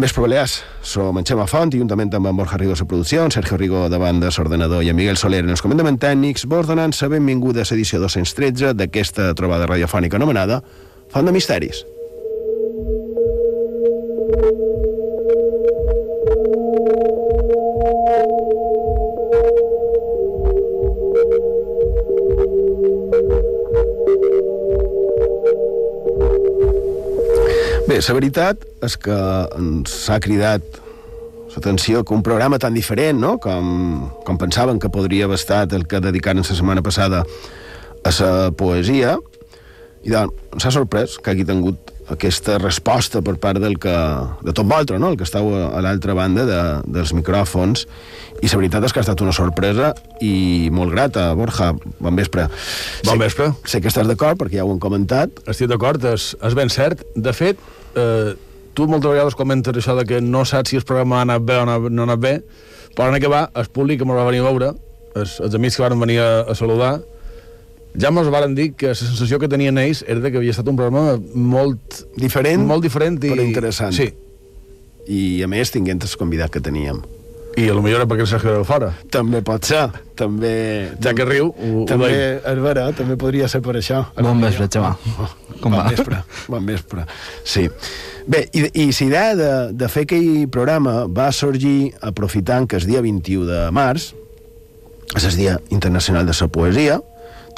Bon vespre, Balears. Som en Xema Font, juntament amb en Borja Rigo a producció, en Sergio Rigo de banda, l'ordenador i en Miguel Soler en els comandaments tècnics, vos donant la benvinguda a l'edició 213 d'aquesta trobada radiofònica anomenada Font de Misteris. Bé, la veritat és que ens ha cridat l'atenció que un programa tan diferent, no?, com, com pensaven que podria haver estat el que dedicaren la setmana passada a la poesia, i doncs ens ha sorprès que hagi tingut aquesta resposta per part del que, de tot vosaltres, no?, el que estàu a, l'altra banda de, dels micròfons, i la veritat és que ha estat una sorpresa i molt grata. Borja, bon vespre. Bon sé, vespre. Sé que estàs d'acord, perquè ja ho hem comentat. Estic d'acord, és, és ben cert. De fet, eh, tu moltes vegades comentes això de que no saps si el programa ha anat bé o no, ha anat bé, però en va, el públic que m'ho va venir a veure, els, els amics que van venir a, a saludar, ja mos varen dir que la sensació que tenien ells era de que havia estat un programa molt... Diferent, molt diferent i... però interessant. Sí, I, a més, tinguent el convidat que teníem. I a lo millor era perquè el Sergio era fora. També pot ser, també... Ja que riu, ho, també, ho és vera, també podria ser per això. Bon vespre, Xema. Com bon va? vespre, bon vespre. Sí. Bé, i, i la idea de, de fer aquell programa va sorgir aprofitant que el dia 21 de març és el Dia Internacional de la Poesia,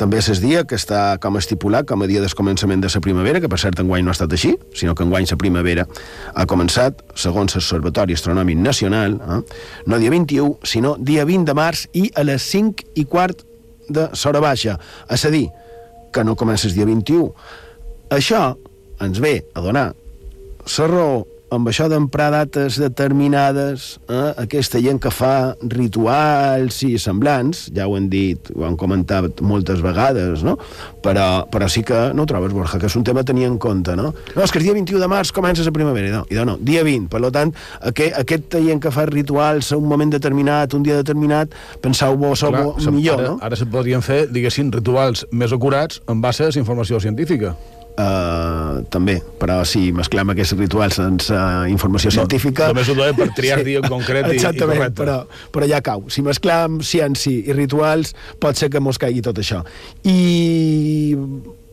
també és el dia que està com estipulat com a dia del començament de la primavera, que per cert enguany no ha estat així, sinó que enguany la primavera ha començat, segons l'Observatori Astronòmic Nacional, eh, no dia 21, sinó dia 20 de març i a les 5 i quart de l'hora baixa. És a dir, que no comença el dia 21. Això ens ve a donar la raó amb això d'emprar dates determinades, eh, aquesta gent que fa rituals i semblants, ja ho han dit, ho han comentat moltes vegades, no? Però, però sí que no trobes, Borja, que és un tema a tenir en compte, no? No, és que el dia 21 de març comença la primavera, no, i no, dia 20, per tant, aquest, aquesta gent que fa rituals a un moment determinat, un dia determinat, penseu-vos Clar, se- millor, ara, no? Ara se podrien fer, diguéssim, rituals més acurats en base a la informació científica. Uh, també, però si mesclem aquests rituals sense informació científica... només ho deia per triar dia concret i- i correcte. però, però ja cau. Si mesclem ciència i rituals, pot ser que mos caigui tot això. I...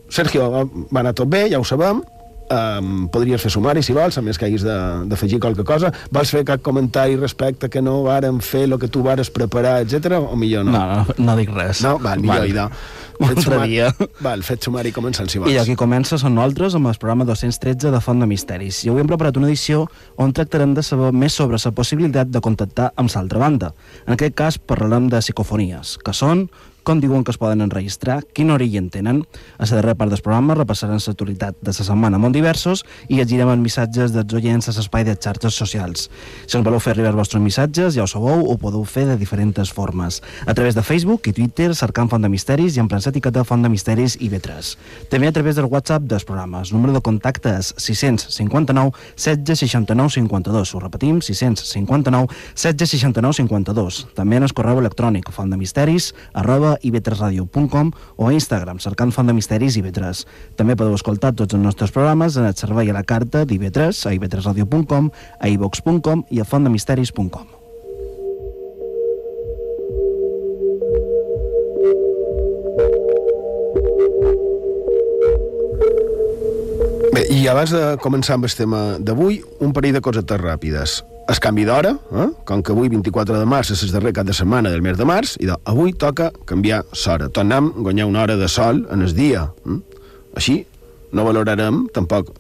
Sergio, va anar tot bé, ja ho sabem. Um, podries fer sumari, si vols, a més que haguis de- d'afegir qualque cosa. Vols fer cap comentari respecte que no varen fer el que tu vares preparar, etc o millor no? No, no, no dic res. No? Val, millor, Val. idò. Fet sumari- dia. Val, fet sumari, començant, si vols. I aquí comença són nosaltres amb el programa 213 de Font de Misteris. I avui hem preparat una edició on tractarem de saber més sobre la possibilitat de contactar amb l'altra banda. En aquest cas parlarem de psicofonies, que són, com diuen que es poden enregistrar, quin origen tenen. A la darrera part del programa repassarem l'actualitat de la setmana molt diversos i llegirem els missatges dels oients a l'espai de xarxes socials. Si ens voleu fer arribar els vostres missatges, ja ho sabeu, ho podeu fer de diferents formes. A través de Facebook i Twitter, cercant Font de Misteris i emprant l'etiqueta Font de Misteris i B3. També a través del WhatsApp dels programes. Número de contacte és 659 16 69 52. Ho repetim, 659 16 69 52. També en el correu electrònic fontdemisteris arroba ib3radio.com o a Instagram cercant Font de Misteris i IB3. També podeu escoltar tots els nostres programes en el servei a la carta d'IB3 a ib3radio.com, a ivox.com i a fontdemisteris.com. Bé, i abans de començar amb el tema d'avui, un parell de cosetes ràpides. El canvi d'hora, eh? com que avui, 24 de març, és el darrer cap de setmana del mes de març, i avui toca canviar l'hora. Tornem a guanyar una hora de sol en el dia. Eh? Així, no valorarem, tampoc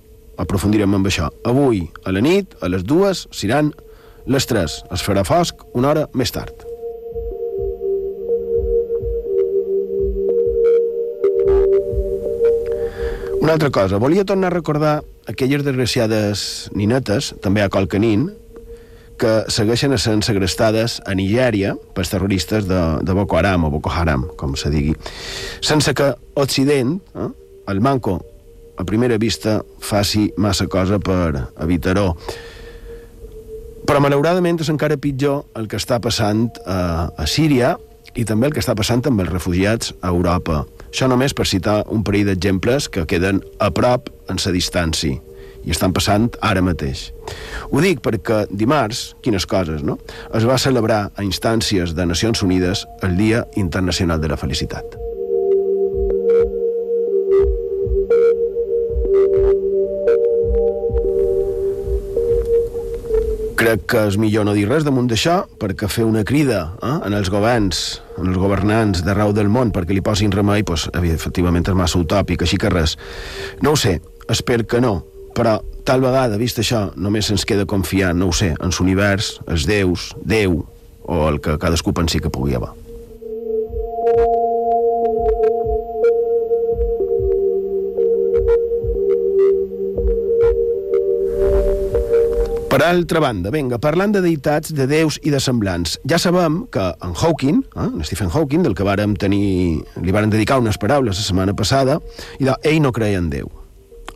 aprofundirem amb això. Avui, a la nit, a les dues, seran les tres. Es farà fosc una hora més tard. Una altra cosa, volia tornar a recordar aquelles desgraciades ninetes, també a Colcanín, que segueixen sent segrestades a Nigèria pels terroristes de, de Boko Haram o Boko Haram, com se digui, sense que Occident, eh, el manco, a primera vista, faci massa cosa per evitar-ho. Però, malauradament, és encara pitjor el que està passant a, a Síria i també el que està passant amb els refugiats a Europa. Això només per citar un parell d'exemples que queden a prop en sa distància. I estan passant ara mateix. Ho dic perquè dimarts, quines coses, no? Es va celebrar a instàncies de Nacions Unides el Dia Internacional de la Felicitat. crec que és millor no dir res damunt d'això, perquè fer una crida eh, en els governs, en els governants d'arreu del món perquè li posin remei, doncs, efectivament és massa utòpic, així que res. No ho sé, espero que no, però tal vegada, vist això, només ens queda confiar, no ho sé, en l'univers, els déus, Déu, o el que cadascú pensi que pugui haver. Per altra banda, vinga, parlant de deïtats, de déus i de semblants, ja sabem que en Hawking, eh, en Stephen Hawking, del que vàrem tenir, li varen dedicar unes paraules la setmana passada, i de, ell no creia en Déu.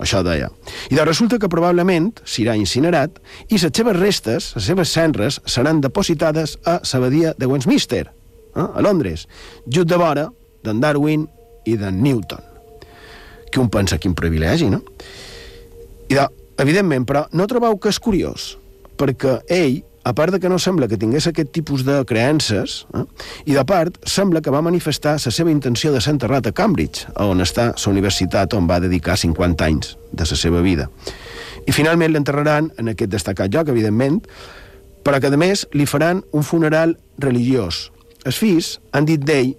Això deia. I de resulta que probablement serà incinerat i les seves restes, les seves cendres, seran depositades a l'abadia de Westminster, eh, a Londres, just de vora d'en Darwin i d'en Newton. Que un pensa quin privilegi, no? I de, Evidentment, però no trobeu que és curiós? Perquè ell, a part de que no sembla que tingués aquest tipus de creences, eh, i de part, sembla que va manifestar la seva intenció de ser enterrat a Cambridge, on està la universitat on va dedicar 50 anys de la seva vida. I finalment l'enterraran en aquest destacat lloc, evidentment, però que, a més, li faran un funeral religiós. Els fills han dit d'ell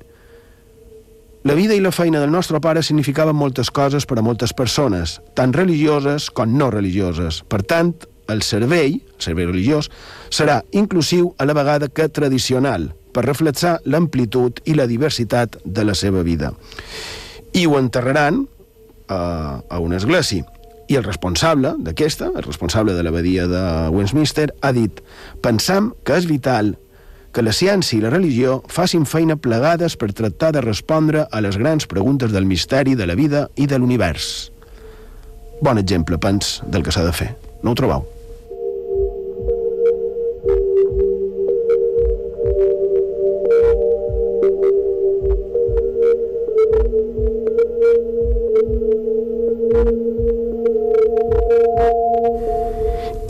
la vida i la feina del nostre pare significaven moltes coses per a moltes persones, tant religioses com no religioses. Per tant, el servei, el servei religiós, serà inclusiu a la vegada que tradicional, per reflexar l'amplitud i la diversitat de la seva vida. I ho enterraran a, a una església. I el responsable d'aquesta, el responsable de l'abadia de Westminster, ha dit «Pensam que és vital que la ciència i la religió facin feina plegades per tractar de respondre a les grans preguntes del misteri de la vida i de l'univers. Bon exemple, pens, del que s'ha de fer. No ho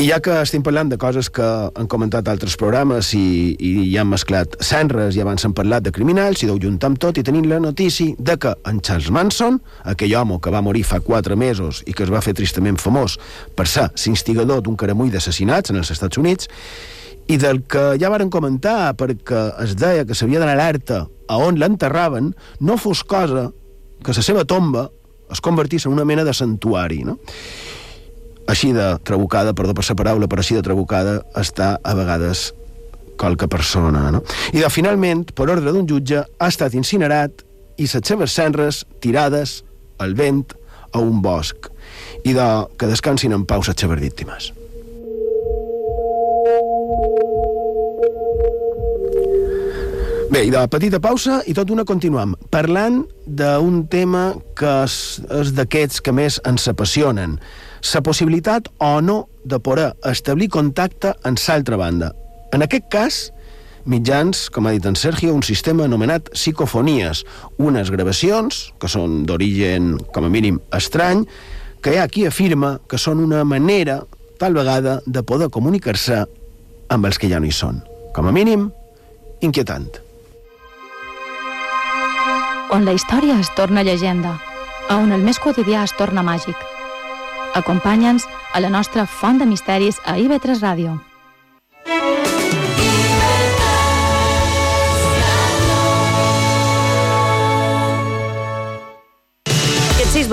I ja que estem parlant de coses que han comentat altres programes i, i ja han mesclat cendres i abans han parlat de criminals, i deu juntar amb tot i tenim la notícia de que en Charles Manson, aquell home que va morir fa quatre mesos i que es va fer tristament famós per ser l'instigador d'un caramull d'assassinats en els Estats Units, i del que ja varen comentar perquè es deia que s'havia d'anar alerta a on l'enterraven, no fos cosa que la seva tomba es convertís en una mena de santuari, no? Així de trabucada, perdó per la paraula, però així de trabucada està a vegades qualque persona. No? I de, finalment, per ordre d'un jutge, ha estat incinerat i les seves cendres tirades al vent a un bosc i de que descansin en pau les seves víctimes. Bé, i de petita pausa i tot una continuam, parlant d'un tema que és, és d'aquests que més ens apassionen, la possibilitat o no de poder establir contacte amb l'altra banda. En aquest cas, mitjans, com ha dit en Sergio, un sistema anomenat psicofonies, unes gravacions que són d'origen, com a mínim, estrany, que hi ha qui afirma que són una manera, tal vegada, de poder comunicar-se amb els que ja no hi són. Com a mínim, inquietant. On la història es torna llegenda, on el més quotidià es torna màgic – Acompanya'ns a la nostra font de misteris a IB3 Ràdio.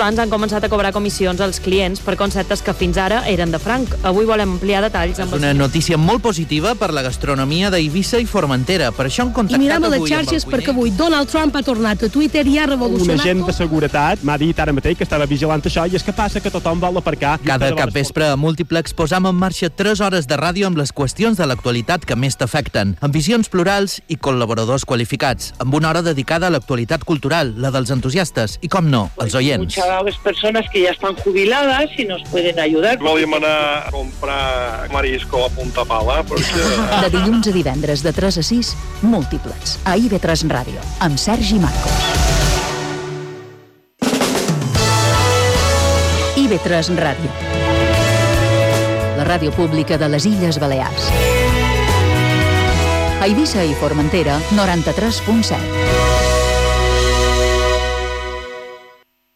Bancs han començat a cobrar comissions als clients per conceptes que fins ara eren de franc. Avui volem ampliar detalls amb... És una notícia molt positiva per la gastronomia d'Eivissa i Formentera. Per això hem contactat I mirem a les xarxes perquè avui Donald Trump ha tornat a Twitter i ha revolucionat... Un agent de seguretat m'ha dit ara mateix que estava vigilant això i és que passa que tothom vol aparcar... Cada cap vespre a Múltiplex posam en marxa 3 hores de ràdio amb les qüestions de l'actualitat que més t'afecten, amb visions plurals i col·laboradors qualificats, amb una hora dedicada a l'actualitat cultural, la dels entusiastes i, com no, els oients a las personas que ya están jubiladas y nos pueden ayudar. Anar a comprar marisco a punta pala. Perquè... De dilluns a divendres de 3 a 6, múltiples, a IB3 Ràdio, amb Sergi Marcos. IB3 Ràdio. la ràdio pública de les Illes Balears. A Eivissa i Formentera, 93.7.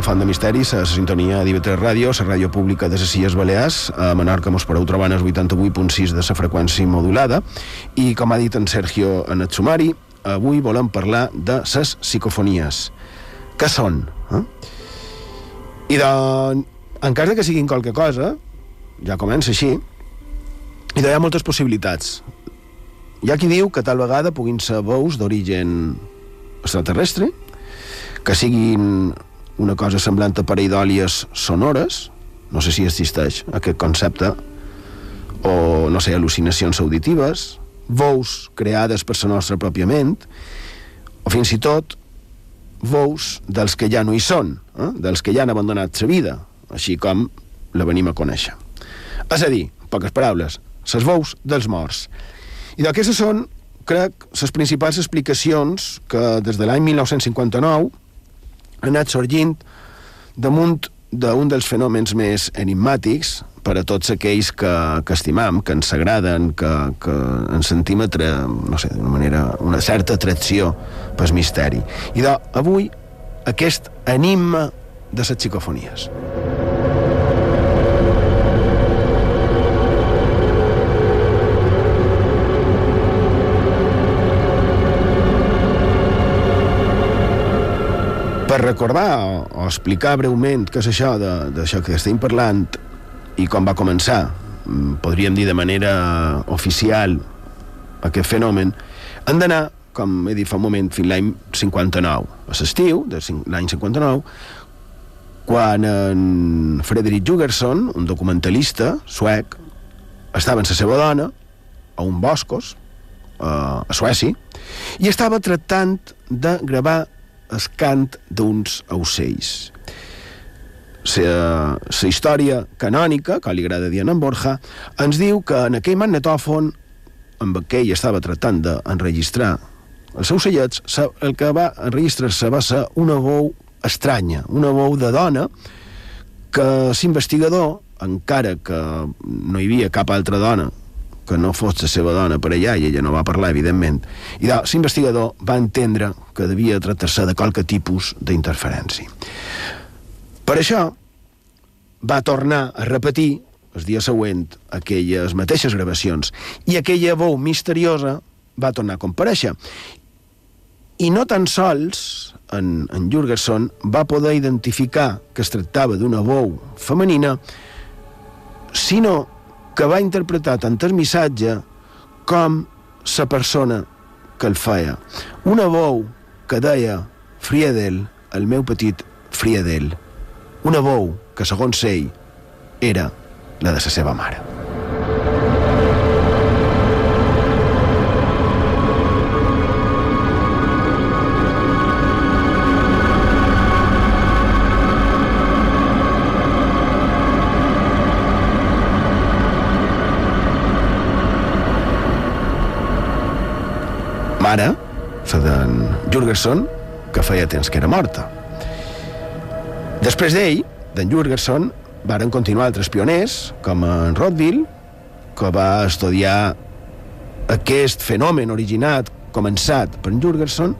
Font de Misteris, a la sintonia d'IV3 Ràdio, la ràdio pública de les Illes Balears. A Menorca mos podeu trobar en el 88.6 de la freqüència modulada. I, com ha dit en Sergio en el sumari, avui volem parlar de les psicofonies. Què són? Eh? I de, en cas de que siguin qualque cosa, ja comença així, i hi ha moltes possibilitats. Hi ha qui diu que tal vegada puguin ser veus d'origen extraterrestre, que siguin una cosa semblant a pareidòlies sonores, no sé si existeix aquest concepte, o, no sé, al·lucinacions auditives, veus creades per la nostra pròpia ment, o fins i tot veus dels que ja no hi són, eh? dels que ja han abandonat la vida, així com la venim a conèixer. És a dir, poques paraules, les veus dels morts. I d'aquestes són, crec, les principals explicacions que des de l'any 1959 ha anat sorgint damunt d'un dels fenòmens més enigmàtics per a tots aquells que, que estimam, que ens agraden, que, que ens sentim atre, no sé, d'una manera, una certa atracció pel misteri. I avui, aquest enigma de les psicofonies. Recordar o, o explicar breument què és això d'això que estem parlant i com va començar, mm, podríem dir de manera oficial aquest fenomen, han d'anar, com he dit fa un moment, fins l'any 59, a l'estiu de l'any 59, quan en Frederick Jugerson, un documentalista suec, estava amb la seva dona a un boscos, a Suècia, i estava tractant de gravar el cant d'uns aucells. La, història canònica, que li agrada dir en Borja, ens diu que en aquell magnetòfon amb què ell estava tractant d'enregistrar els seus ocellets, el que va enregistrar-se va ser una veu estranya, una veu de dona que l'investigador, encara que no hi havia cap altra dona que no fos la seva dona per allà i ella no va parlar, evidentment. I l'investigador va entendre que devia tractar-se de qualque tipus d'interferència. Per això va tornar a repetir el dia següent aquelles mateixes gravacions i aquella veu misteriosa va tornar a compareixer. I no tan sols en, en Jurgenson va poder identificar que es tractava d'una veu femenina, sinó que va interpretar tant el missatge com la persona que el feia. Una veu que deia Friedel, el meu petit Friedel. Una veu que, segons ell, era la de la seva mare. Mare, la d'en Jurgenson, que feia temps que era morta. Després d'ell, d'en Jurgenson, varen continuar altres pioners, com en Rothville, que va estudiar aquest fenomen originat, començat per en Jurgenson,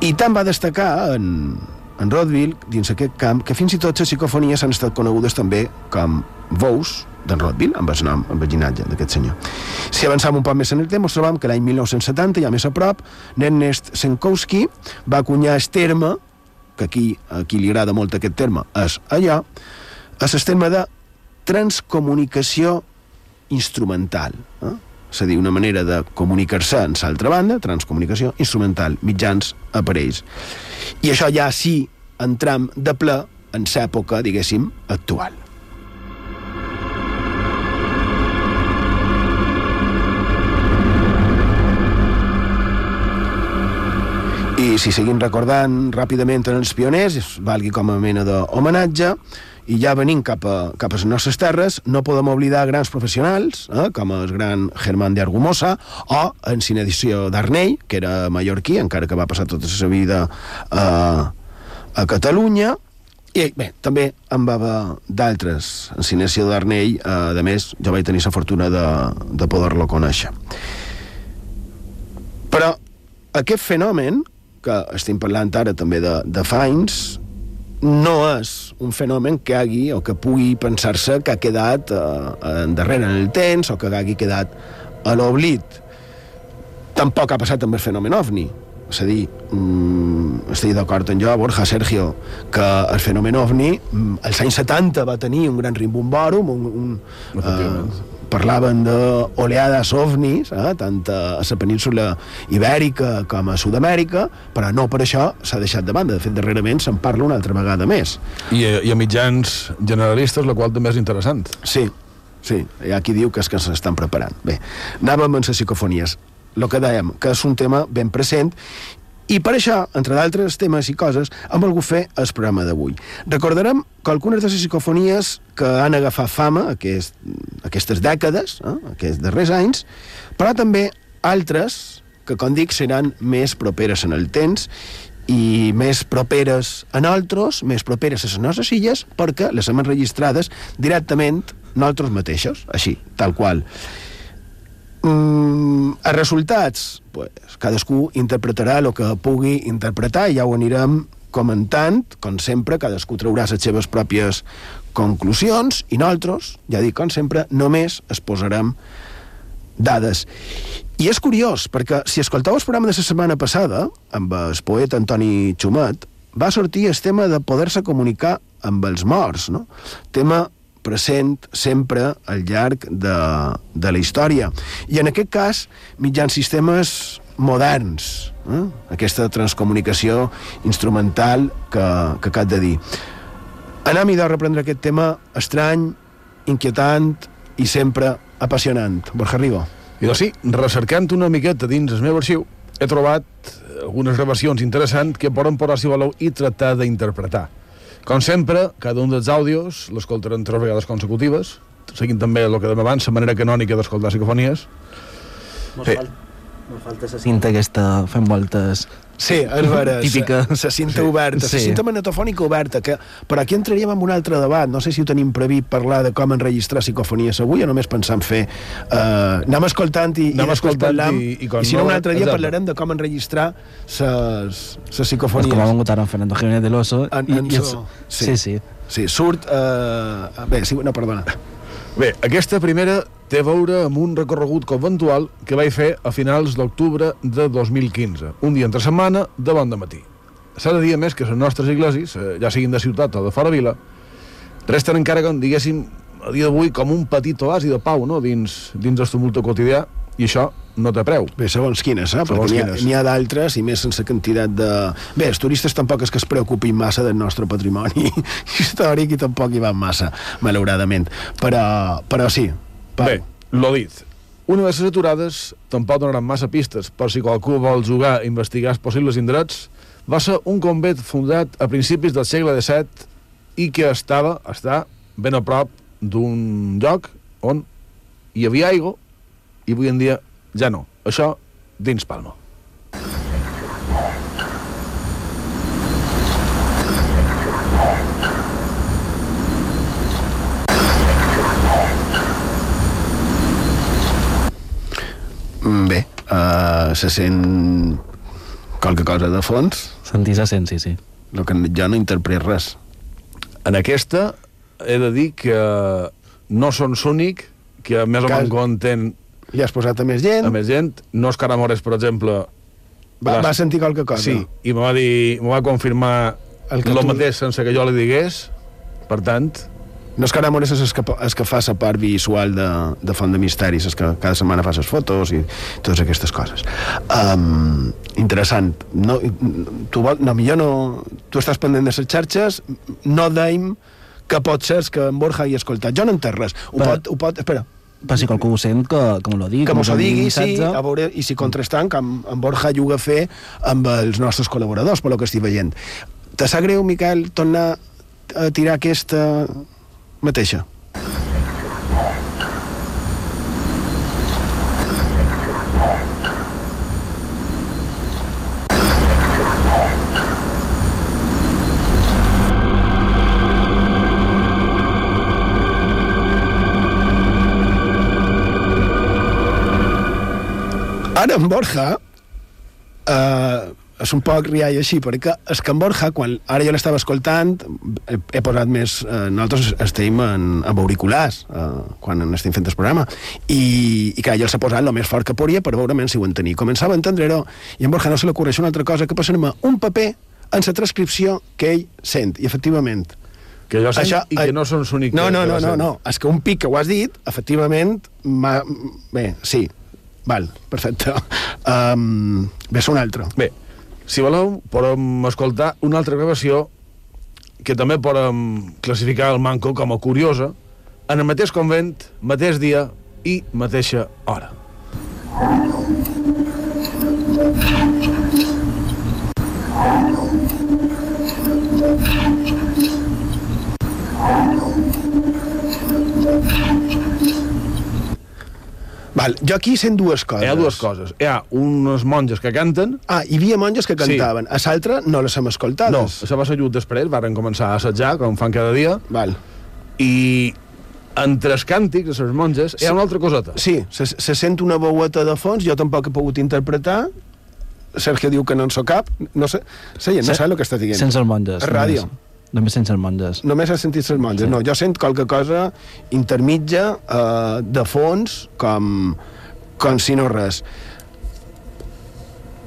i tant va destacar en, en Rothville, dins aquest camp, que fins i tot les psicofonies han estat conegudes també com veus d'en Rothville, amb el nom, amb el ginatge d'aquest senyor. Si avançam un poc més en el temps, trobam que l'any 1970, ja més a prop, Ernest Senkowski va acunyar el terme, que aquí, a qui li agrada molt aquest terme, és allò, és el terme de transcomunicació instrumental. Eh? És a dir, una manera de comunicar-se en l'altra banda, transcomunicació instrumental, mitjans aparells. I això ja sí entram de ple en l'època, diguéssim, actual. Si seguim recordant ràpidament en els pioners, valgui com a mena d'homenatge, i ja venim cap a, cap a les nostres terres, no podem oblidar grans professionals, eh, com el gran Germán de Argumosa, o en Cinedició d'Arnell, que era mallorquí, encara que va passar tota la seva vida eh, a Catalunya, i bé, també en va haver d'altres. En Cinedició d'Arnell, eh, a més, jo vaig tenir la fortuna de, de poder-lo conèixer. Però aquest fenomen, que estem parlant ara també de, de Fains, no és un fenomen que hagi o que pugui pensar-se que ha quedat eh, endarrere en el temps o que hagi quedat a l'oblit. Tampoc ha passat amb el fenomen OVNI. És a dir, mm, estic d'acord amb jo, Borja, Sergio, que el fenomen OVNI mm, als anys 70 va tenir un gran rimbombòrum, un, un, eh, parlaven d'oleades ovnis, eh, tant a la península ibèrica com a Sud-amèrica, però no per això s'ha deixat de banda. De fet, darrerament se'n parla una altra vegada més. I, eh, I a mitjans generalistes, la qual també és interessant. Sí, sí, hi ha qui diu que és que s'estan preparant. Bé, anàvem amb les psicofonies. El que dèiem, que és un tema ben present i per això, entre d'altres temes i coses, hem volgut fer el programa d'avui. Recordarem que algunes de les psicofonies que han agafat fama aquest, aquestes dècades, eh, aquests darrers anys, però també altres que, com dic, seran més properes en el temps i més properes a nosaltres, més properes a les nostres illes, perquè les hem enregistrades directament nosaltres mateixos, així, tal qual. Mm, els resultats, pues, cadascú interpretarà el que pugui interpretar i ja ho anirem comentant, com sempre, cadascú traurà les seves pròpies conclusions i nosaltres, ja dic, com sempre, només es posarem dades. I és curiós, perquè si escolteu el programa de la setmana passada, amb el poeta Antoni Xumet, va sortir el tema de poder-se comunicar amb els morts, no? Tema present sempre al llarg de, de la història. I en aquest cas, mitjans sistemes moderns, eh? aquesta transcomunicació instrumental que, que acab de dir. Anem de reprendre aquest tema estrany, inquietant i sempre apassionant. Borja Rigo. I doncs sí, recercant una miqueta dins el meu arxiu, he trobat algunes gravacions interessants que poden posar-s'hi valor i tractar d'interpretar. Com sempre, cada un dels àudios l'escoltarem tres vegades consecutives, seguint també el que demà abans, la manera canònica d'escoltar psicofonies. Sí. Falta, mos falta la cinta aquesta fent voltes Sí, és vera. Típica. La cinta sí. oberta, la Sí. cinta magnetofònica oberta, que per aquí entraríem en un altre debat. No sé si ho tenim previst parlar de com enregistrar psicofonies avui o només pensant fer... Uh, anem escoltant i, Anem i escoltant parlam. i- i I si no, un altre dia exacte. parlarem de com enregistrar les és psicofonies. com ha vengut ara en Fernando Jiménez de l'Oso En, i, en i so. sí, sí. Sí, surt... Uh, bé, sí, no, perdona. Bé, aquesta primera té a veure amb un recorregut conventual que vaig fer a finals d'octubre de 2015, un dia entre setmana, de bon de matí. S'ha de dir, més, que les nostres iglesias, eh, ja siguin de ciutat o de fora vila, resten encara, com diguéssim, a dia d'avui, com un petit oasi de pau, no?, dins, dins del tumulto quotidià, i això no té preu. Bé, segons quines, eh? Segons Perquè n'hi ha, ha d'altres i més sense quantitat de... Bé, els turistes tampoc és que es preocupin massa del nostre patrimoni històric i tampoc hi van massa, malauradament. Però, però sí. Pau. Bé, lo dit. Una de les aturades tampoc donaran massa pistes per si qualcú vol jugar i investigar els possibles indrets, va ser un convent fundat a principis del segle XVII i que estava, està, ben a prop d'un lloc on hi havia aigua i avui en dia ja no. Això dins Palma. Bé, uh, se sent qualque cosa de fons, Sentir se sent, sí, sí. el que jo no interpret res. En aquesta he de dir que no són l'únic que més o menys compten Ja has posat a més gent, a més gent. No és Caramores, per exemple, va, va sentir qualque cosa. Sí, i me va dir, me va confirmar El el, que el tu- mateix sense que jo li digués. Per tant, No és que ara és el que, és que fa la part visual de, de Font de Misteris, és que cada setmana fa les fotos i totes aquestes coses. Um, interessant. No, tu, vol, no, millor no... Tu estàs pendent de les xarxes, no deim que pot ser que en Borja hi ha escoltat. Jo no entenc res. Ho Va. pot, ho pot, espera, Per si qualcú ho sent, que, que me lo digui. que m'ho digui, sí, a veure, i si contrastant, que en, en Borja juga a fer amb els nostres col·laboradors, per lo que estic veient. Te sap greu, Miquel, tornar a tirar aquesta mateixa? Ara en Borja eh, és un poc riall així, perquè és que en Borja, quan ara jo l'estava escoltant, he, he posat més... Eh, nosaltres estem en, amb auriculars eh, quan estem fent el programa, i, i clar, jo s'ha posat el més fort que podia per veure si ho entenia. Començava a entendre-ho, i en Borja no se li ocorreix una altra cosa que passar-me un paper en la transcripció que ell sent, i efectivament... Que jo sent i que no són l'únic No, no, no, no, no, és que un pic que ho has dit, efectivament, bé, sí, val, perfecte. Um, ve un altre. Bé, si voleu, podem escoltar una altra gravació que també podem classificar el Manco com a curiosa, en el mateix convent, mateix dia i mateixa hora. Val, jo aquí sent dues coses. Hi ha dues coses. Hi ha unes monges que canten... Ah, hi havia monges que cantaven. Sí. A l'altra no les hem escoltades. No, això va ser just després, varen començar a assajar, com fan cada dia. Val. I entre els càntics de les monges hi ha una altra coseta. Sí, se, se sent una veueta de fons, jo tampoc he pogut interpretar, Sergio diu que no en so cap, no sé, sí, no Se- sé el que està dient. Sense els monges. A ràdio. Només, només sense els monges. Només has sentit les monges. Sí. No, jo sent qualque cosa intermitja, eh, de fons, com, com si no res.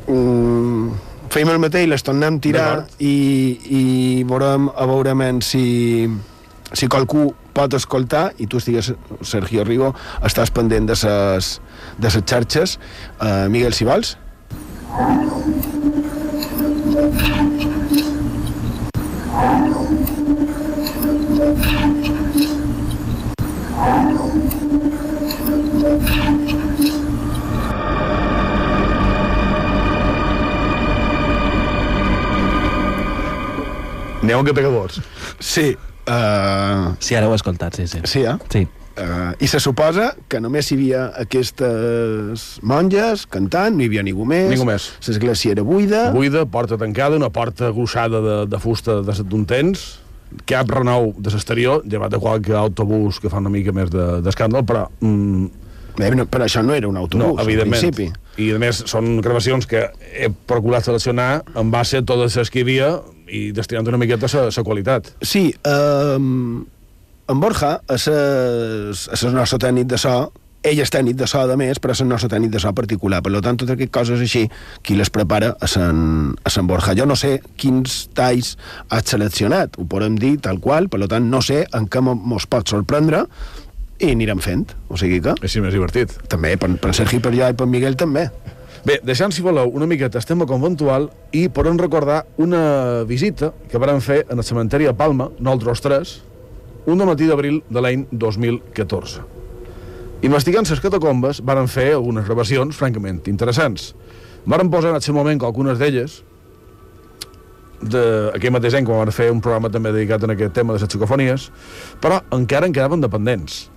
Mm, feim el mateix, les tornem a tirar i, i veurem, a veurem si, si qualcú pot escoltar i tu estigues, Sergio Rigo, estàs pendent de ses, de ses xarxes. Uh, Miguel, si vols. Pega vots. Sí. Uh, Sí, ara ho he escoltat, sí, sí. sí, eh? Sí. Uh, I se suposa que només hi havia aquestes monges cantant, no hi havia ningú més. Ningú més. L'església era buida. Buida, porta tancada, una porta gruixada de, de fusta de set d'un temps, cap renou de l'exterior, llevat de qualque autobús que fa una mica més de- d'escàndol, però... Mm, Bé, no, però això no era un autobús, no, evidentment. al principi. I, a més, són gravacions que he procurat seleccionar en base a totes les que hi havia i destinant una miqueta a la qualitat. Sí, um, en Borja, a ses, a ses nostre tècnic de so, ell és tècnic de so, de més, però és el nostre tècnic de so particular. Per tant, totes aquestes coses així, qui les prepara a Sant, a Sant Borja. Jo no sé quins talls has seleccionat, ho podem dir tal qual, per tant, no sé en què mo- mos pot sorprendre i anirem fent. O sigui que... Així més divertit. També, per, per Sergi, per jo i per Miguel també. Bé, deixant, si voleu, una miqueta el tema conventual i podem recordar una visita que vam fer en el cementeri a Palma, nosaltres tres, un matí d'abril de l'any 2014. Investigant les catacombes, varen fer algunes gravacions francament interessants. Varen posar en aquest moment algunes d'elles d'aquell mateix any, quan van fer un programa també dedicat a aquest tema de les psicofonies, però encara en quedaven dependents.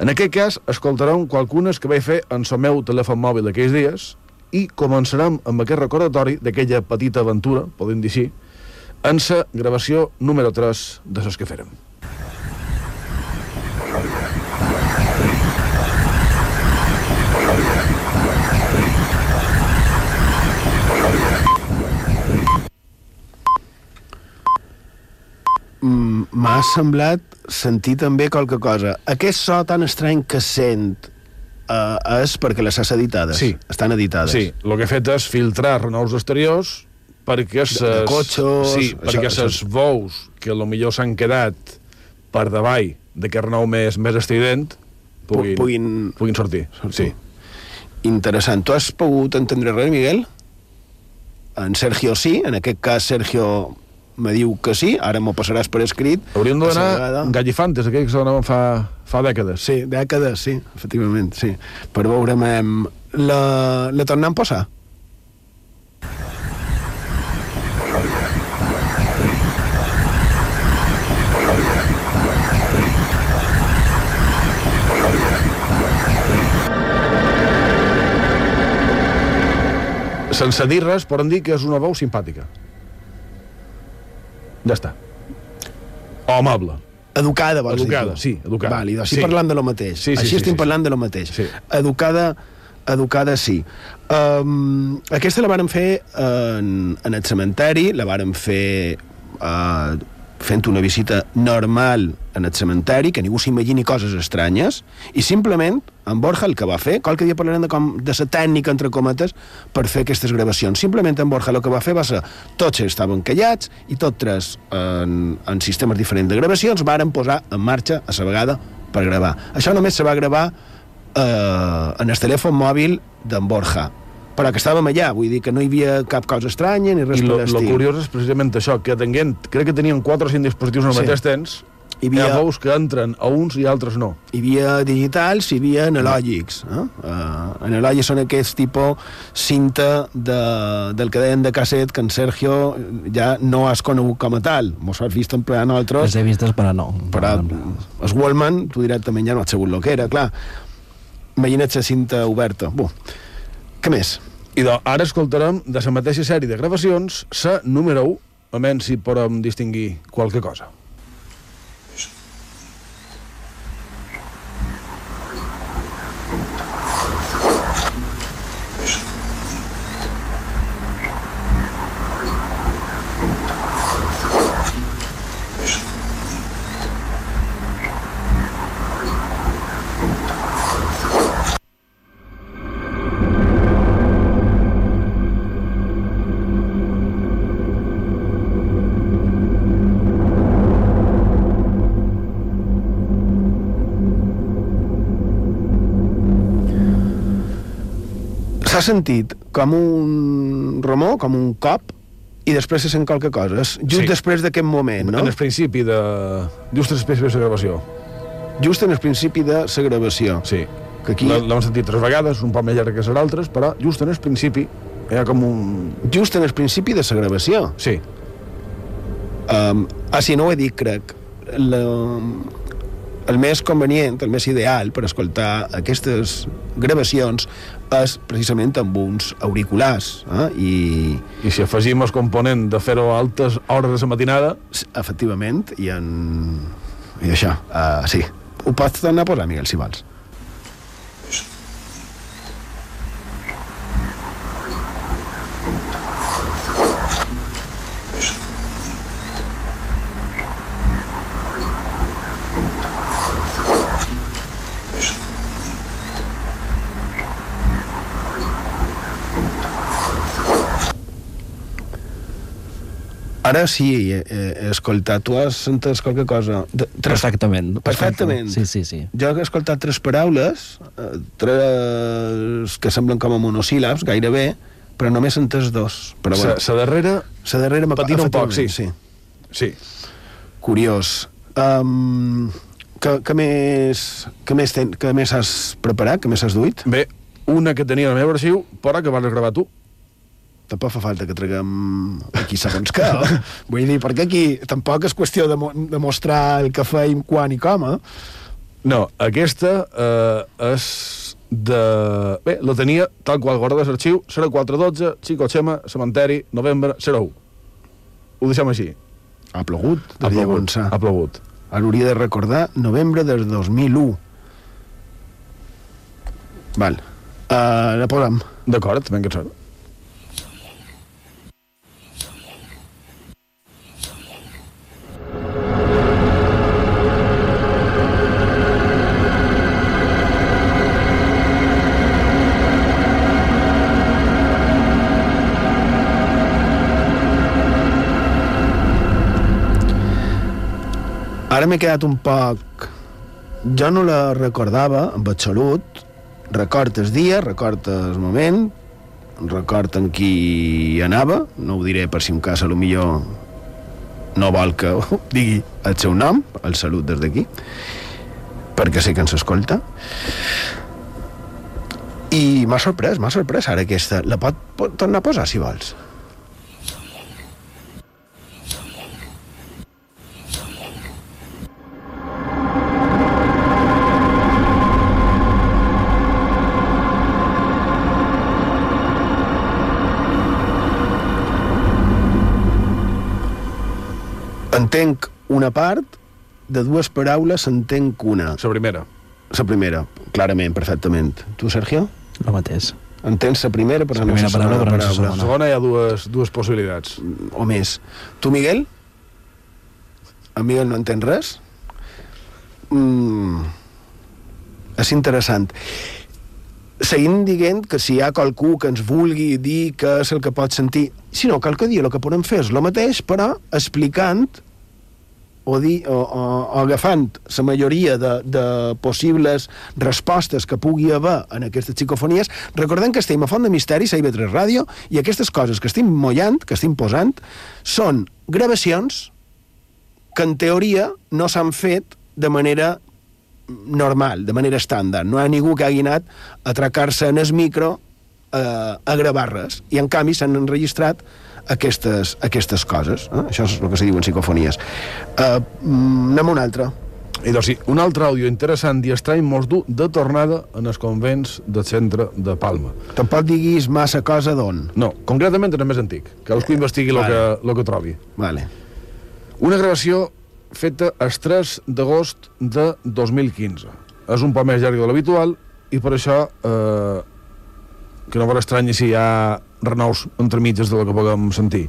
En aquest cas, escoltarem qualcunes que vaig fer en el meu telèfon mòbil aquells dies i començarem amb aquest recordatori d'aquella petita aventura, podem dir així, en la gravació número 3 de les que fèrem. M'ha semblat sentir també qualque cosa. Aquest so tan estrany que sent uh, és perquè les has editades. Sí. Estan editades. Sí, el que he fet és filtrar renous exteriors perquè ses, de cotxos, sí, això- perquè això- ses veus que a lo millor s'han quedat per davall d'aquest renou més, més estrident puguin, puguin, puguin sortir. sortir. Sí. Interessant. Tu has pogut entendre res, Miguel? En Sergio sí, en aquest cas Sergio me diu que sí, ara m'ho passaràs per escrit. Hauríem vegada- gallifantes, aquells que se donaven fa, fa dècades. Sí, dècades, sí, efectivament, sí. Per veure, em, la, la tornem a posar? Sense dir res, poden dir que és una veu simpàtica. Ja està. O amable. Educada, vols Educada, dir tu? sí, educada. Vàlid, Sí. estic parlant de lo mateix. Sí, sí, Així sí, estem sí, parlant de lo mateix. Sí. Educada, educada sí. Um, aquesta la vàrem fer en, en el cementeri, la vàrem fer uh, fent una visita normal en el cementeri, que ningú s'imagini coses estranyes, i simplement, en Borja el que va fer, qualque dia parlarem de, com, de la tècnica, entre cometes, per fer aquestes gravacions. Simplement en Borja el que va fer va ser, tots estaven callats, i tots tres, en, en sistemes diferents de gravacions, varen posar en marxa a la vegada per gravar. Això només se va gravar eh, en el telèfon mòbil d'en Borja, però que estàvem allà, vull dir que no hi havia cap cosa estranya ni res I lo, per l'estil. curiós és precisament això, que tenien, crec que tenien 4 o 5 dispositius al Sí. mateix temps, Hi hi havia- ha veus que entren a uns i altres no. Hi havia digitals, hi havia analògics. Eh? Uh, analògics són aquests tipus cinta de, del que deien de casset que en Sergio ja no has conegut com a tal. Mos has vist emplear Les nosaltres, he vistes, però no. però el Wallman, tu directament ja no has sabut el que era, clar. Imagina't la cinta oberta. Buh. Què més? I doncs, ara escoltarem de la mateixa sèrie de gravacions la número 1, a menys si podem distingir qualque cosa. S'ha sentit com un remor, com un cop, i després se sent qualque cosa. És just Sí. després d'aquest moment, no? En el principi de... Just després de la gravació. Just en el principi de la gravació. Sí. Que aquí... L'hem sentit tres vegades, un poc més llarg que les altres, però just en el principi ha com un... Just en el principi de la gravació. Sí. Um, ah, sí, no ho he dit, crec. La, el més convenient, el més ideal per escoltar aquestes gravacions és precisament amb uns auriculars. Eh? I, I si afegim el component de fer-ho a altes hores de la matinada... efectivament, i en... I això, uh, sí. Ho pots tornar a posar, Miguel, si vols. Ara sí, he, he escoltat. Tu has entès qualque cosa? De, tres, Perfectament. Perfectament. Sí, sí, sí. Jo he escoltat tres paraules, eh, tres que semblen com a monosíl·labs, gairebé, però només he entès dos. Però Sa, bueno, sa darrera... la darrera m'ha patina un poc, sí. sí. Sí. Curiós. Um, que, que, més, que, més ten, que més has preparat? Que més has duit? Bé, una que tenia al meu arxiu, però que vas gravar tu. Tampoc fa falta que traguem aquí segons què. eh? Vull dir, perquè aquí tampoc és qüestió de, mo de mostrar el que feim, quan i com, eh? No, aquesta eh, és de... Bé, la tenia tal qual guarda l'arxiu, 0412, Chico Xema, Cementeri, novembre, 01. Ho deixem així. Ha plogut, Ha plogut, ha plogut. Ara hauria de recordar novembre del 2001. Val. Uh, la posem. D'acord, ben que sort. Ara m'he quedat un poc... Jo no la recordava, amb absolut. Record el dia, record el moment, record en qui anava, no ho diré per si un cas a lo millor no vol que digui el seu nom, el salut des d'aquí, perquè sé que ens escolta. I m'ha sorprès, m'ha sorprès ara aquesta. La pot, pot tornar a posar, si vols. Entenc una part, de dues paraules entenc una. La primera. La primera, clarament, perfectament. Tu, Sergio? El mateix. Entens la primera, però La no primera la segona paraula, però no la paraula. segona. segona hi ha dues, dues possibilitats. O més. Tu, Miguel? En Miguel no entén res? Mm, és interessant. Seguim dient que si hi ha qualcú que ens vulgui dir què és el que pot sentir, si no, que dir, el que podem fer és el mateix, però explicant o, dir, o, o, o agafant la majoria de, de possibles respostes que pugui haver en aquestes psicofonies, recordem que estem a Font de Misteris, a IB3 Ràdio, i aquestes coses que estem mollant, que estem posant, són gravacions que en teoria no s'han fet de manera normal, de manera estàndard. No hi ha ningú que hagi anat a atracar-se en el micro eh, a gravar res. I, en canvi, s'han enregistrat aquestes, aquestes coses. Eh? Això és el que se diuen psicofonies. Eh, mm, anem a un altre. I doncs sí, un altre àudio interessant i estrany mos du de tornada en els convents del centre de Palma. Tampoc diguis massa cosa d'on. No, concretament en el més antic. Cadascú investigui el Vale. que, lo que trobi. Vale. Una gravació feta el 3 d'agost de 2015. És un poc més llarg de l'habitual i per això eh, que no veure estrany si hi ha renous entremitges de lo que puguem sentir.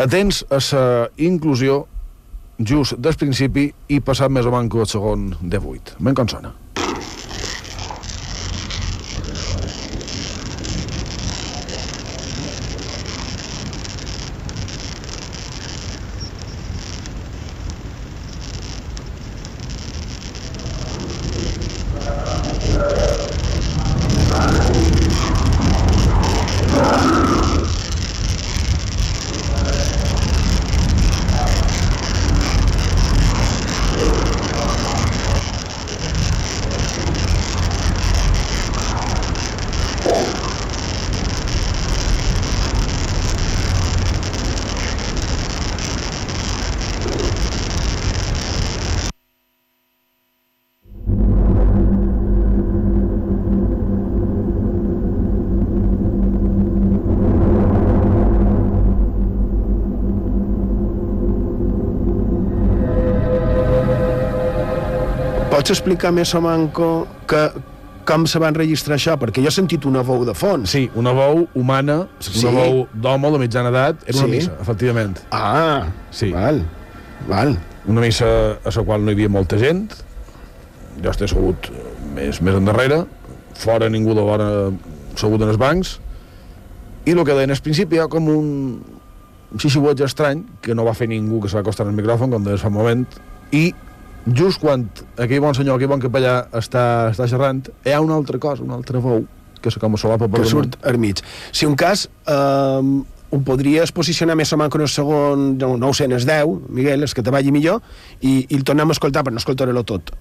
Atents a la inclusió just des principi i passat més o manco el segon de 8. Ben com sona. Pots explicar més o manco que, com se van registrar això? Perquè jo he sentit una veu de fons. Sí, una veu humana, Sí. una veu d'home de mitjana edat, era una Sí. missa, efectivament. Ah, Sí. val, val. Una missa a la qual no hi havia molta gent, jo estic segut més, més endarrere, fora ningú de vora segut en els bancs, i el que deien al principi hi ha com un, un xixiueig estrany que no va fer ningú que se va acostar al micròfon, com deies fa un moment, i just quan aquell bon senyor, aquell bon capellà està, està xerrant, hi ha una altra cosa, una altra veu, que se com solapa per que surt al mig. Si un cas eh, ho podries posicionar més o menys en el segon, no, no ho sé, en el 10, Miguel, és que te vagi millor, i, i el tornem a escoltar, però no escoltaré-lo tot.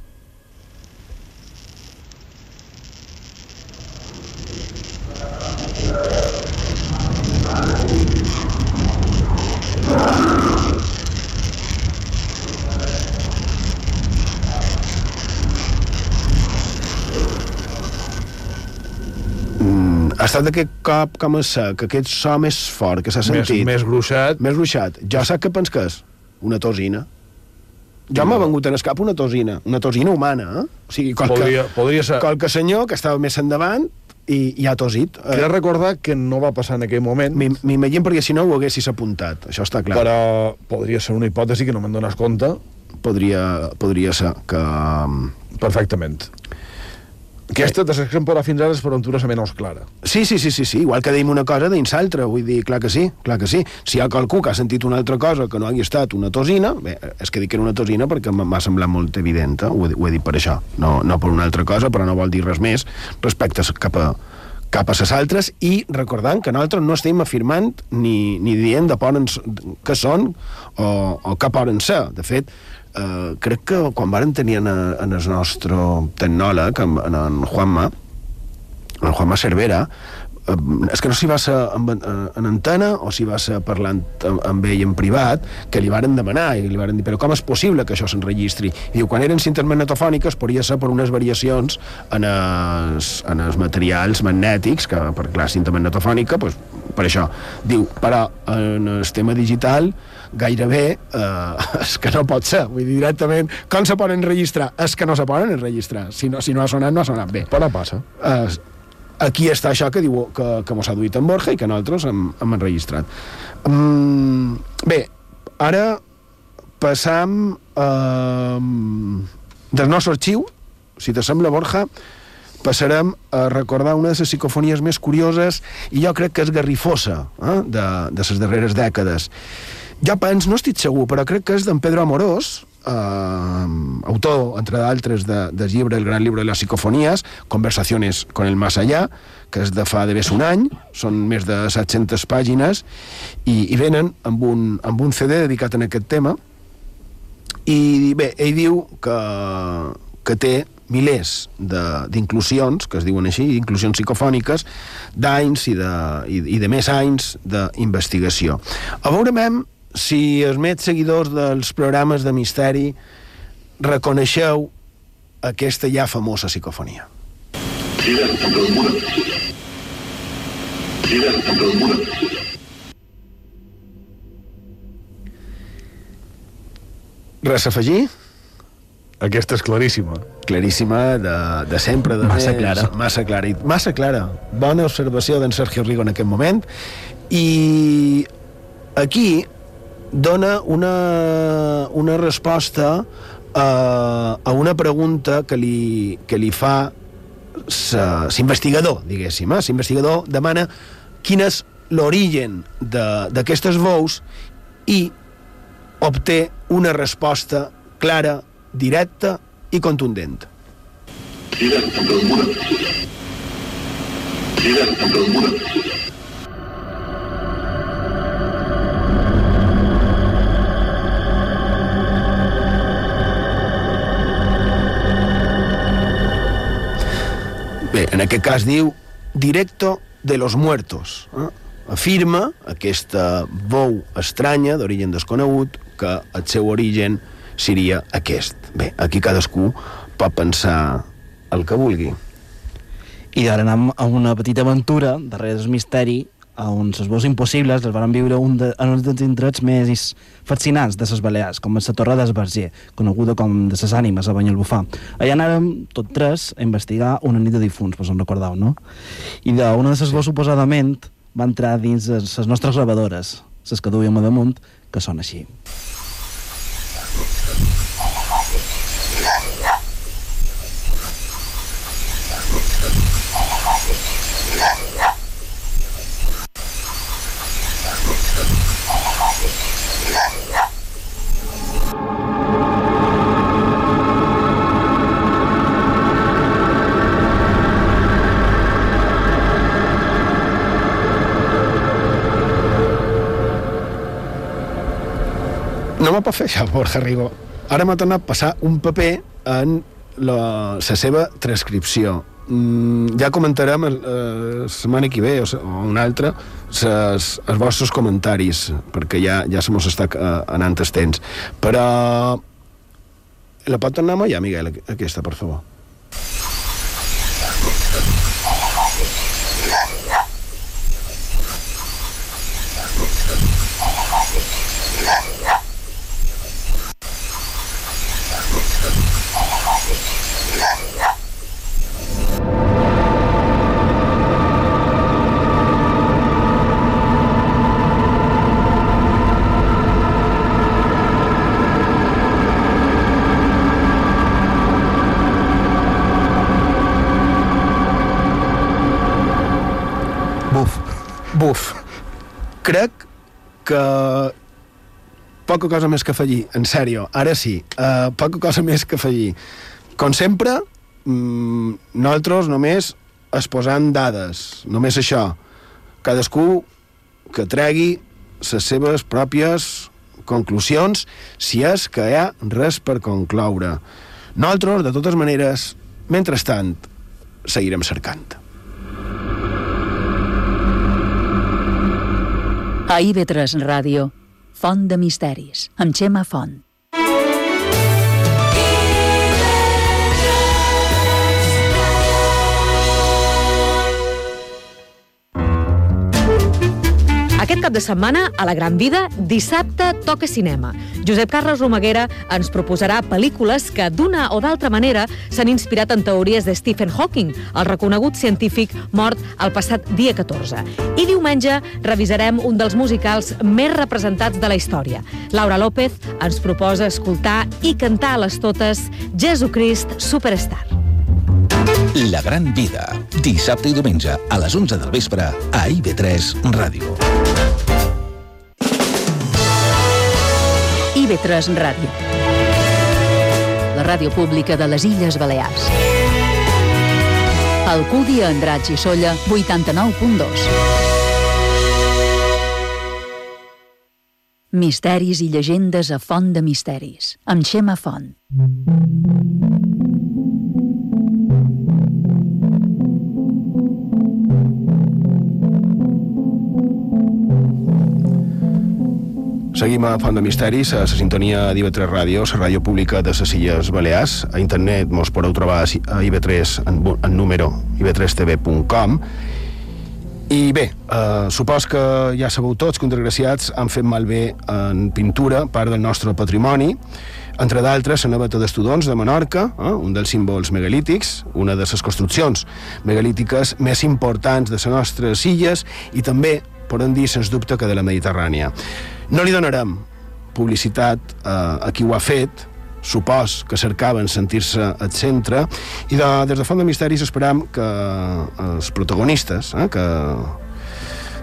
Estat aquest cop com a sec, aquest so més fort que s'ha Més, sentit. més gruixat, Més ruixat. Jo sap què pens que és? Una tosina. Jo m'ha vengut en el cap una tosina, una tosina humana, eh? O sigui, qualque, podria, podria ser... qualque senyor que estava més endavant i, i ha tosit. Eh, Quiero recordar que no va passar en aquell moment, m'im- M'imagino perquè si no ho haguessis apuntat, això està clar. però podria ser una hipòtesi que no me'n dones compte Podria, podria ser que... um, perfectament. Aquesta de que em podrà fins ara és per aventura la menys clara. Sí, sí, sí, sí, sí, igual que deim una cosa dins l'altra, vull dir, clar que sí, clar que sí. Si hi ha qualcú que ha sentit una altra cosa que no hagi estat una tosina, bé, és que dic que era una tosina perquè m'ha semblat molt evident, eh? ho, he, ho he dit per això, no, no per una altra cosa, però no vol dir res més respecte cap a, cap a les altres i recordant que nosaltres no estem afirmant ni, ni dient de poden, que són o, o que poden ser. De fet, eh, crec que quan varen tenir en, en el nostre tecnòleg, en, en Juanma, en Juanma Cervera, eh, és que no s'hi va ser en, en antena o s'hi va ser parlant amb, amb ell en privat, que li varen demanar i li varen dir, però com és possible que això s'enregistri? I diu, quan eren cintes magnetofòniques podria ser per unes variacions en els, en els materials magnètics, que per clar, cinta magnetofònica, pues, per això. Diu, però en el tema digital gairebé eh, és que no pot ser, vull dir directament com se poden registrar? És que no se poden registrar si no, si no ha sonat, no ha sonat bé. Però no passa. Eh, aquí està això que diu que, que mos ha duit en Borja i que nosaltres hem, hem enregistrat. Um, bé, ara passam eh, del nostre arxiu. Si te sembla Borja passarem a recordar una de les psicofonies més curioses i jo crec que és garrifosa eh, de, de les darreres dècades ja pens, no estic segur, però crec que és d'en Pedro Amorós, eh, autor, entre d'altres, de, del llibre El gran llibre de les psicofonies, Conversaciones con el más allá, que és de fa de més un any, són més de 700 pàgines, i, i venen amb un, amb un CD dedicat a aquest tema, i bé, ell diu que, que té milers d'inclusions, que es diuen així, inclusions psicofòniques, d'anys i, de, i, i de més anys d'investigació. A veure, mem, si els més seguidors dels programes de misteri reconeixeu aquesta ja famosa psicofonia. Res a afegir? Aquesta és claríssima. Claríssima, de, de sempre. De Massa més, clara. Massa clara. i- Massa clara. Bona observació d'en Sergio Rigo en aquest moment. I aquí dona una, una resposta a, a una pregunta que li, que li fa l'investigador, diguéssim. Eh? L'investigador demana quin és l'origen d'aquestes veus i obté una resposta clara, directa i contundent. Bé, en aquest cas diu directo de los muertos. Eh? Afirma aquesta veu estranya, d'origen desconegut, que el seu origen seria aquest. Bé, aquí cadascú pot pensar el que vulgui. I ara anem a una petita aventura darrere del misteri on les veus impossibles les van viure un de, en un dels indrets més fascinants de les Balears, com la Torre d'Esbarger, coneguda com de les ànimes a Banyalbufar. Allà anàrem tot tres a investigar una nit de difunts, vos en recordeu, no? I d'una de les veus suposadament va entrar dins les nostres gravadores, les que duíem a damunt, que són així. Me pot fer això, Borja Rigo. Ara m'ha tornat a passar un paper en la, la seva transcripció. Mm, ja comentarem la eh, setmana que ve o, o una altra ses, els vostres comentaris perquè ja, ja se mos està uh, anant els temps però la pot tornar a ja, Miguel, aqu- aquesta, per favor poca cosa més que afegir, en sèrio, ara sí, uh, poca cosa més que afegir. Com sempre, mm, nosaltres només exposant dades, només això. Cadascú que tregui les seves pròpies conclusions si és que hi ha res per concloure. Nosaltres, de totes maneres, mentrestant, seguirem cercant. A IB3 Ràdio, Font de Misteris, amb Xema Font. Aquest cap de setmana, a la Gran Vida, dissabte toca cinema. Josep Carles Romaguera ens proposarà pel·lícules que, d'una o d'altra manera, s'han inspirat en teories de Stephen Hawking, el reconegut científic mort el passat dia 14. I diumenge revisarem un dels musicals més representats de la història. Laura López ens proposa escoltar i cantar a les totes Jesucrist Superstar. La gran vida. Dissabte i diumenge a les 11 del vespre a IB3 Ràdio. IB3 Ràdio. La ràdio pública de les Illes Balears. Alcúdia, Andratx i Solla, 89.2. Misteris i llegendes a Font de Misteris, amb Xema Font. Seguim a Font de Misteris, a la sintonia d'IV3 Ràdio, la ràdio pública de les Illes Balears. A internet mos podeu trobar a IB3 en, en número ib3tv.com i bé, eh, supos que ja sabeu tots que uns desgraciats han fet malbé en pintura part del nostre patrimoni, entre d'altres la naveta d'Estudons de Menorca, eh, un dels símbols megalítics, una de les construccions megalítiques més importants de les nostres illes i també, podem dir, sens dubte, que de la Mediterrània. No li donarem publicitat eh, a qui ho ha fet, supos que cercaven sentir-se al centre i de, des de Font de Misteris esperam que els protagonistes eh, que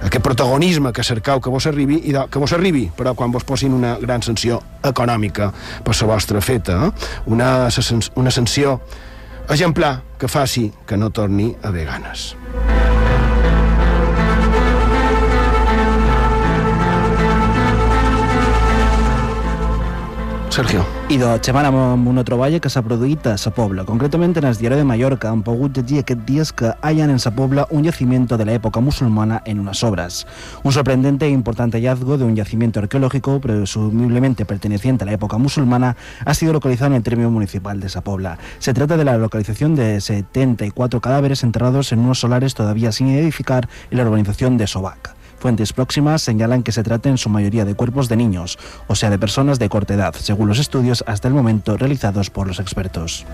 aquest protagonisme que cercau que vos arribi i de, que vos arribi, però quan vos posin una gran sanció econòmica per la vostra feta, eh? una, una sanció exemplar que faci que no torni a haver ganes. Sergio. I de xemana amb una troballa que s'ha produït a sa Pobla. Concretament en el diari de Mallorca han pogut llegir aquest dies que hayan en sa Pobla un yacimiento de la época musulmana en unas obras. Un sorprendente e importante hallazgo de un yacimiento arqueológico presumiblemente perteneciente a la época musulmana ha sido localizado en el término municipal de sa Pobla. Se trata de la localización de 74 cadáveres enterrados en unos solares todavía sin edificar en la urbanización de Sobac. Fuentes próximas señalan que se trata en su mayoría de cuerpos de niños, o sea, de personas de corta edad, según los estudios hasta el momento realizados por los expertos.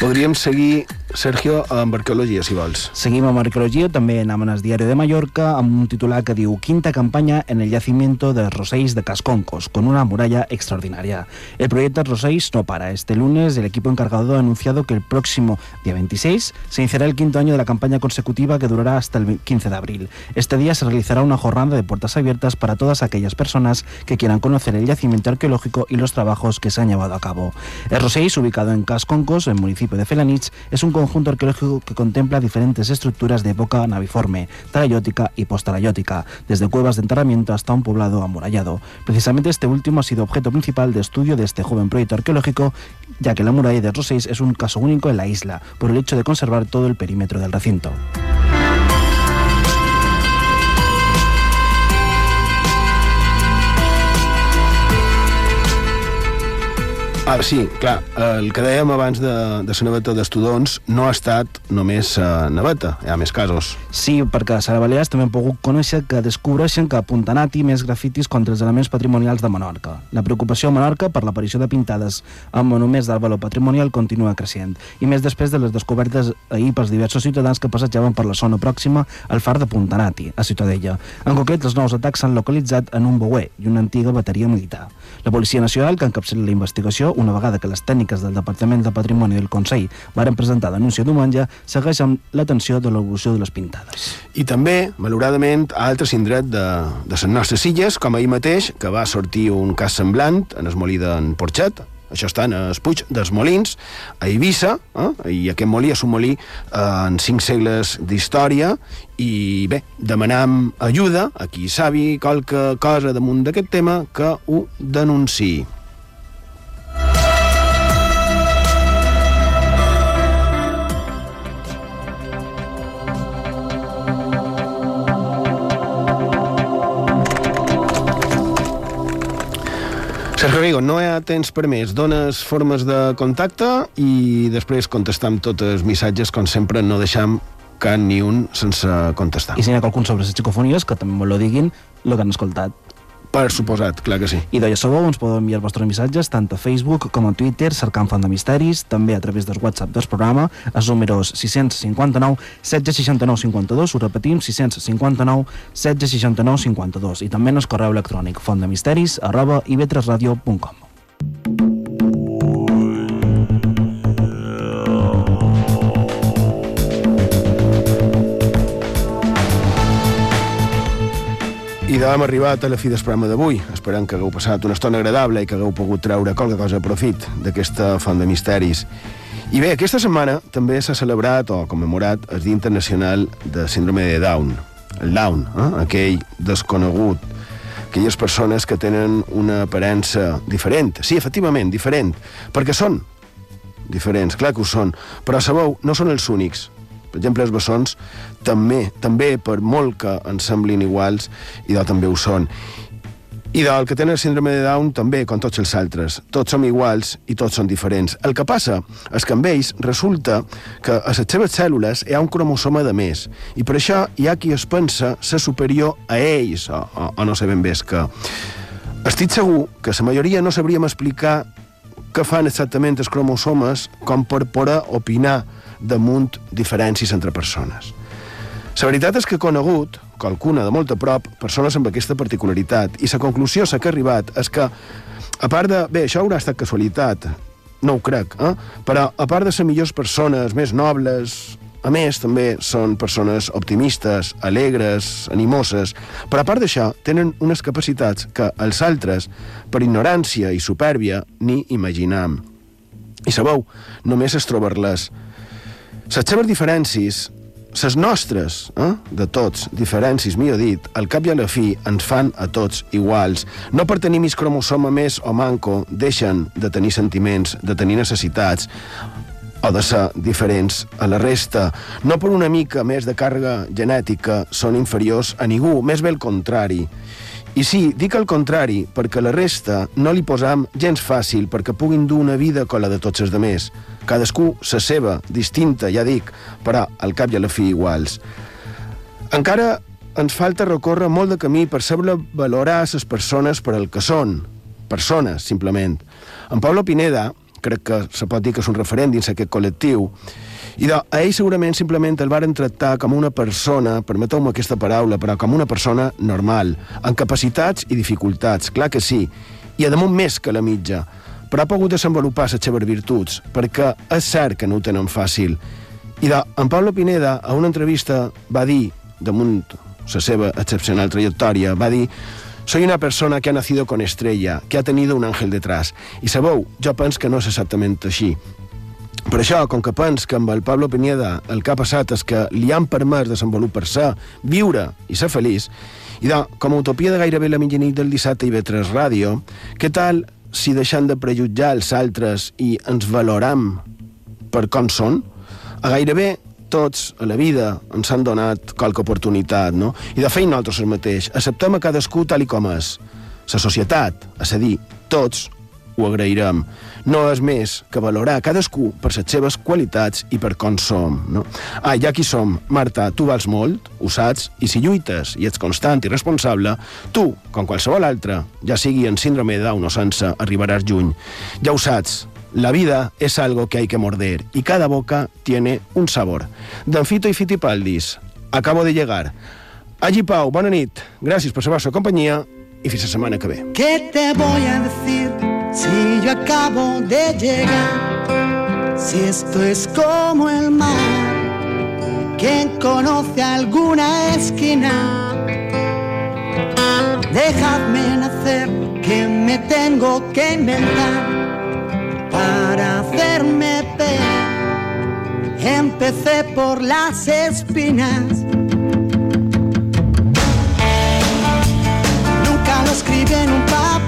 Podríem seguir, Sergio, amb arqueologia, si vols. Seguim amb arqueologia, també anem al diari de Mallorca, amb un titular que diu Quinta campaña en el yacimiento de Rosells de Casconcos, con una muralla extraordinaria. El proyecto Rosells no para. Este lunes el equipo encargado ha anunciado que el próximo día 26 se iniciará el quinto año de la campaña consecutiva que durará hasta el 15 de abril. Este día se realizará una jornada de puertas abiertas para todas aquellas personas que quieran conocer el yacimiento arqueológico y los trabajos que se han llevado a cabo. El Rosells, ubicado en Casconcos, en el municipio de Felanich, es un conjunto arqueológico que contempla diferentes estructuras de época naviforme, talayótica y postalayótica, desde cuevas de enterramiento hasta un poblado amurallado. Precisamente este último ha sido objeto principal de estudio de este joven proyecto arqueológico, ya que la muralla de Roseis es un caso único en la isla, por el hecho de conservar todo el perímetro del recinto. Ah, sí, clar, el que dèiem abans de, de la naveta d'Estudons no ha estat només uh, naveta, hi ha més casos. Sí, perquè a Sara Balears també hem pogut conèixer que descobreixen que a Puntanati més grafitis contra els elements patrimonials de Menorca. La preocupació a Menorca per l'aparició de pintades amb monuments del valor patrimonial continua creixent, i més després de les descobertes ahir pels diversos ciutadans que passejaven per la zona pròxima al far de Puntanati, a Ciutadella. En concret, els nous atacs s'han localitzat en un bouer i una antiga bateria militar. La Policia Nacional, que encapçala la investigació, una vegada que les tècniques del Departament de Patrimoni del Consell varen presentar denúncia diumenge, segueix amb l'atenció de l'evolució de les pintades. I també, malauradament, a altres indrets de, de les nostres illes, com ahir mateix, que va sortir un cas semblant en el molí d'en Porxet, això està en el Puig dels Molins, a Eivissa, eh? i aquest molí és un molí eh, en cinc segles d'història, i bé, demanam ajuda a qui sabi qualque cosa damunt d'aquest tema que ho denunciï. Amigo, no hi ha temps per més. Dones formes de contacte i després contestam tots els missatges, com sempre, no deixam cap ni un sense contestar. I si n'hi ha qualcun sobre les psicofonies, que també me lo diguin, el que han escoltat. Per suposat, clar que sí. I de ja sabeu, ens podeu enviar els vostres missatges tant a Facebook com a Twitter, cercant Font de Misteris, també a través del WhatsApp del programa, els números 659 1669 52, ho repetim, 659 1669 52, i també en el correu electrònic fontdemisteris arroba ib3radio.com. idò hem arribat a la fi del programa d'avui. Esperem que hagueu passat una estona agradable i que hagueu pogut treure qualque cosa a profit d'aquesta font de misteris. I bé, aquesta setmana també s'ha celebrat o commemorat el Dia Internacional de Síndrome de Down. El Down, eh? aquell desconegut, aquelles persones que tenen una aparença diferent. Sí, efectivament, diferent, perquè són diferents, clar que ho són, però sabeu, no són els únics. Per exemple, els bessons també, també per molt que ens semblin iguals, i de també ho són. I del que tenen síndrome de Down també, com tots els altres. Tots som iguals i tots són diferents. El que passa és que amb ells resulta que a les seves cèl·lules hi ha un cromosoma de més i per això hi ha qui es pensa ser superior a ells, o, o, o no sé ben bé que... Estic segur que la majoria no sabríem explicar què fan exactament els cromosomes com per poder opinar damunt diferències entre persones. La veritat és que he conegut, qualcuna de molt a prop, persones amb aquesta particularitat, i la conclusió s'ha que arribat és que, a part de... Bé, això haurà estat casualitat, no ho crec, eh? però a part de ser millors persones, més nobles, a més, també són persones optimistes, alegres, animoses, però a part d'això, tenen unes capacitats que els altres, per ignorància i supèrbia, ni imaginam. I sabeu, només és trobar-les. Les seves diferències, les nostres, eh, de tots, diferències, millor dit, al cap i a la fi ens fan a tots iguals. No per tenir més cromosoma més o manco deixen de tenir sentiments, de tenir necessitats, o de ser diferents a la resta. No per una mica més de càrrega genètica són inferiors a ningú, més bé el contrari. I sí, dic el contrari, perquè la resta no li posam gens fàcil perquè puguin dur una vida com la de tots els demés. Cadascú sa seva, distinta, ja dic, però al cap i a la fi iguals. Encara ens falta recórrer molt de camí per saber valorar les persones per el que són. Persones, simplement. En Pablo Pineda, crec que se pot dir que és un referent dins aquest col·lectiu, i de, a ell segurament simplement el varen tractar com una persona, permeteu-me aquesta paraula, però com una persona normal, amb capacitats i dificultats, clar que sí, i a damunt més que la mitja, però ha pogut desenvolupar les seves virtuts, perquè és cert que no ho tenen fàcil. I de, en Pablo Pineda, a una entrevista, va dir, damunt la seva excepcional trajectòria, va dir Soy una persona que ha nacido con estrella, que ha tenido un ángel detrás. I sabeu, jo penso que no és exactament així. Per això, com que pens que amb el Pablo Pineda el que ha passat és que li han permès desenvolupar-se, viure i ser feliç, i de, com a utopia de gairebé la mitjanit del dissabte i vetres ràdio, què tal si deixant de prejutjar els altres i ens valoram per com són, a gairebé tots a la vida ens han donat qualque oportunitat, no? I de fet nosaltres el mateix. Acceptem a cadascú tal i com és. La societat, és a dir, tots ho agrairem. No és més que valorar cadascú per les seves qualitats i per com som. No? Ah, ja qui som. Marta, tu vals molt, ho saps, i si lluites i ets constant i responsable, tu, com qualsevol altre, ja sigui en síndrome de Down o sense, arribaràs juny. Ja ho saps, la vida es algo que hay que morder y cada boca tiene un sabor. Danfito y Fitipaldis, acabo de llegar. Allí Pau, bona nit. Gràcies per la vostra companyia i fins la setmana que ve. ¿Qué te voy a decir? Si yo acabo de llegar, si esto es como el mar, quien conoce alguna esquina, dejadme nacer, que me tengo que inventar para hacerme ver. Empecé por las espinas. Nunca lo escribí en un papel